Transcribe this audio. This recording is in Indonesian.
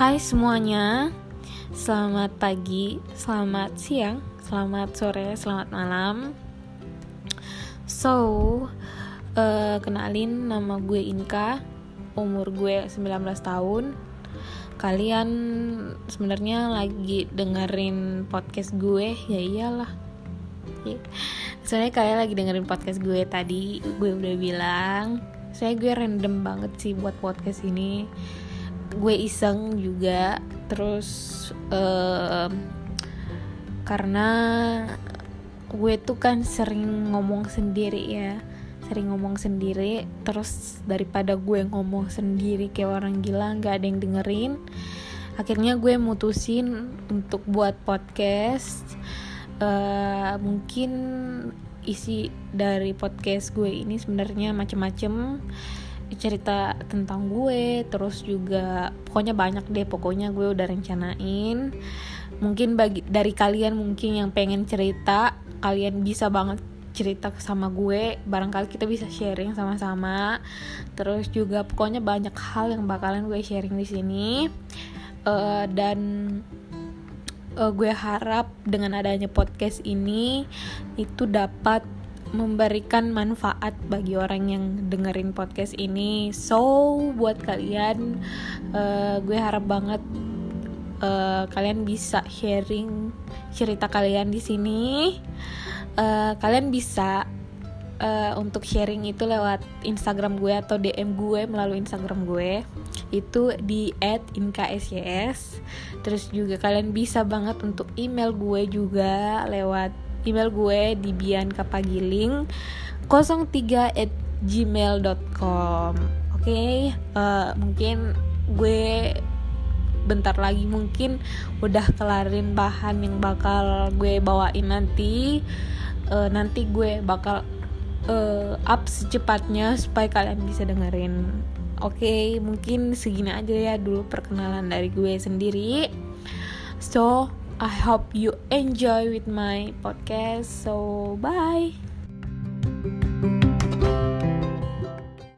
Hai semuanya, selamat pagi, selamat siang, selamat sore, selamat malam. So, uh, kenalin nama gue Inka, umur gue 19 tahun. Kalian sebenarnya lagi dengerin podcast gue, ya iyalah. Yeah. Soalnya kalian lagi dengerin podcast gue tadi, gue udah bilang saya gue random banget sih buat podcast ini gue iseng juga. Terus uh, karena gue tuh kan sering ngomong sendiri ya. Sering ngomong sendiri. Terus daripada gue ngomong sendiri kayak orang gila nggak ada yang dengerin akhirnya gue mutusin untuk buat podcast. Uh, mungkin isi dari podcast gue ini sebenarnya macem-macem cerita tentang gue terus juga pokoknya banyak deh pokoknya gue udah rencanain. Mungkin bagi dari kalian mungkin yang pengen cerita kalian bisa banget cerita sama gue. Barangkali kita bisa sharing sama-sama. Terus juga pokoknya banyak hal yang bakalan gue sharing di sini. Uh, dan uh, gue harap dengan adanya podcast ini itu dapat memberikan manfaat bagi orang yang dengerin podcast ini. So buat kalian, uh, gue harap banget uh, kalian bisa sharing cerita kalian di sini. Uh, kalian bisa uh, untuk sharing itu lewat Instagram gue atau DM gue melalui Instagram gue itu di @inksys terus juga kalian bisa banget untuk email gue juga lewat email gue di biankapagiling 03 at gmail.com oke okay? uh, mungkin gue bentar lagi mungkin udah kelarin bahan yang bakal gue bawain nanti. Uh, nanti gue bakal uh, up secepatnya supaya kalian bisa dengerin. Oke okay, mungkin segini aja ya dulu perkenalan dari gue sendiri. So I hope you enjoy with my podcast. So bye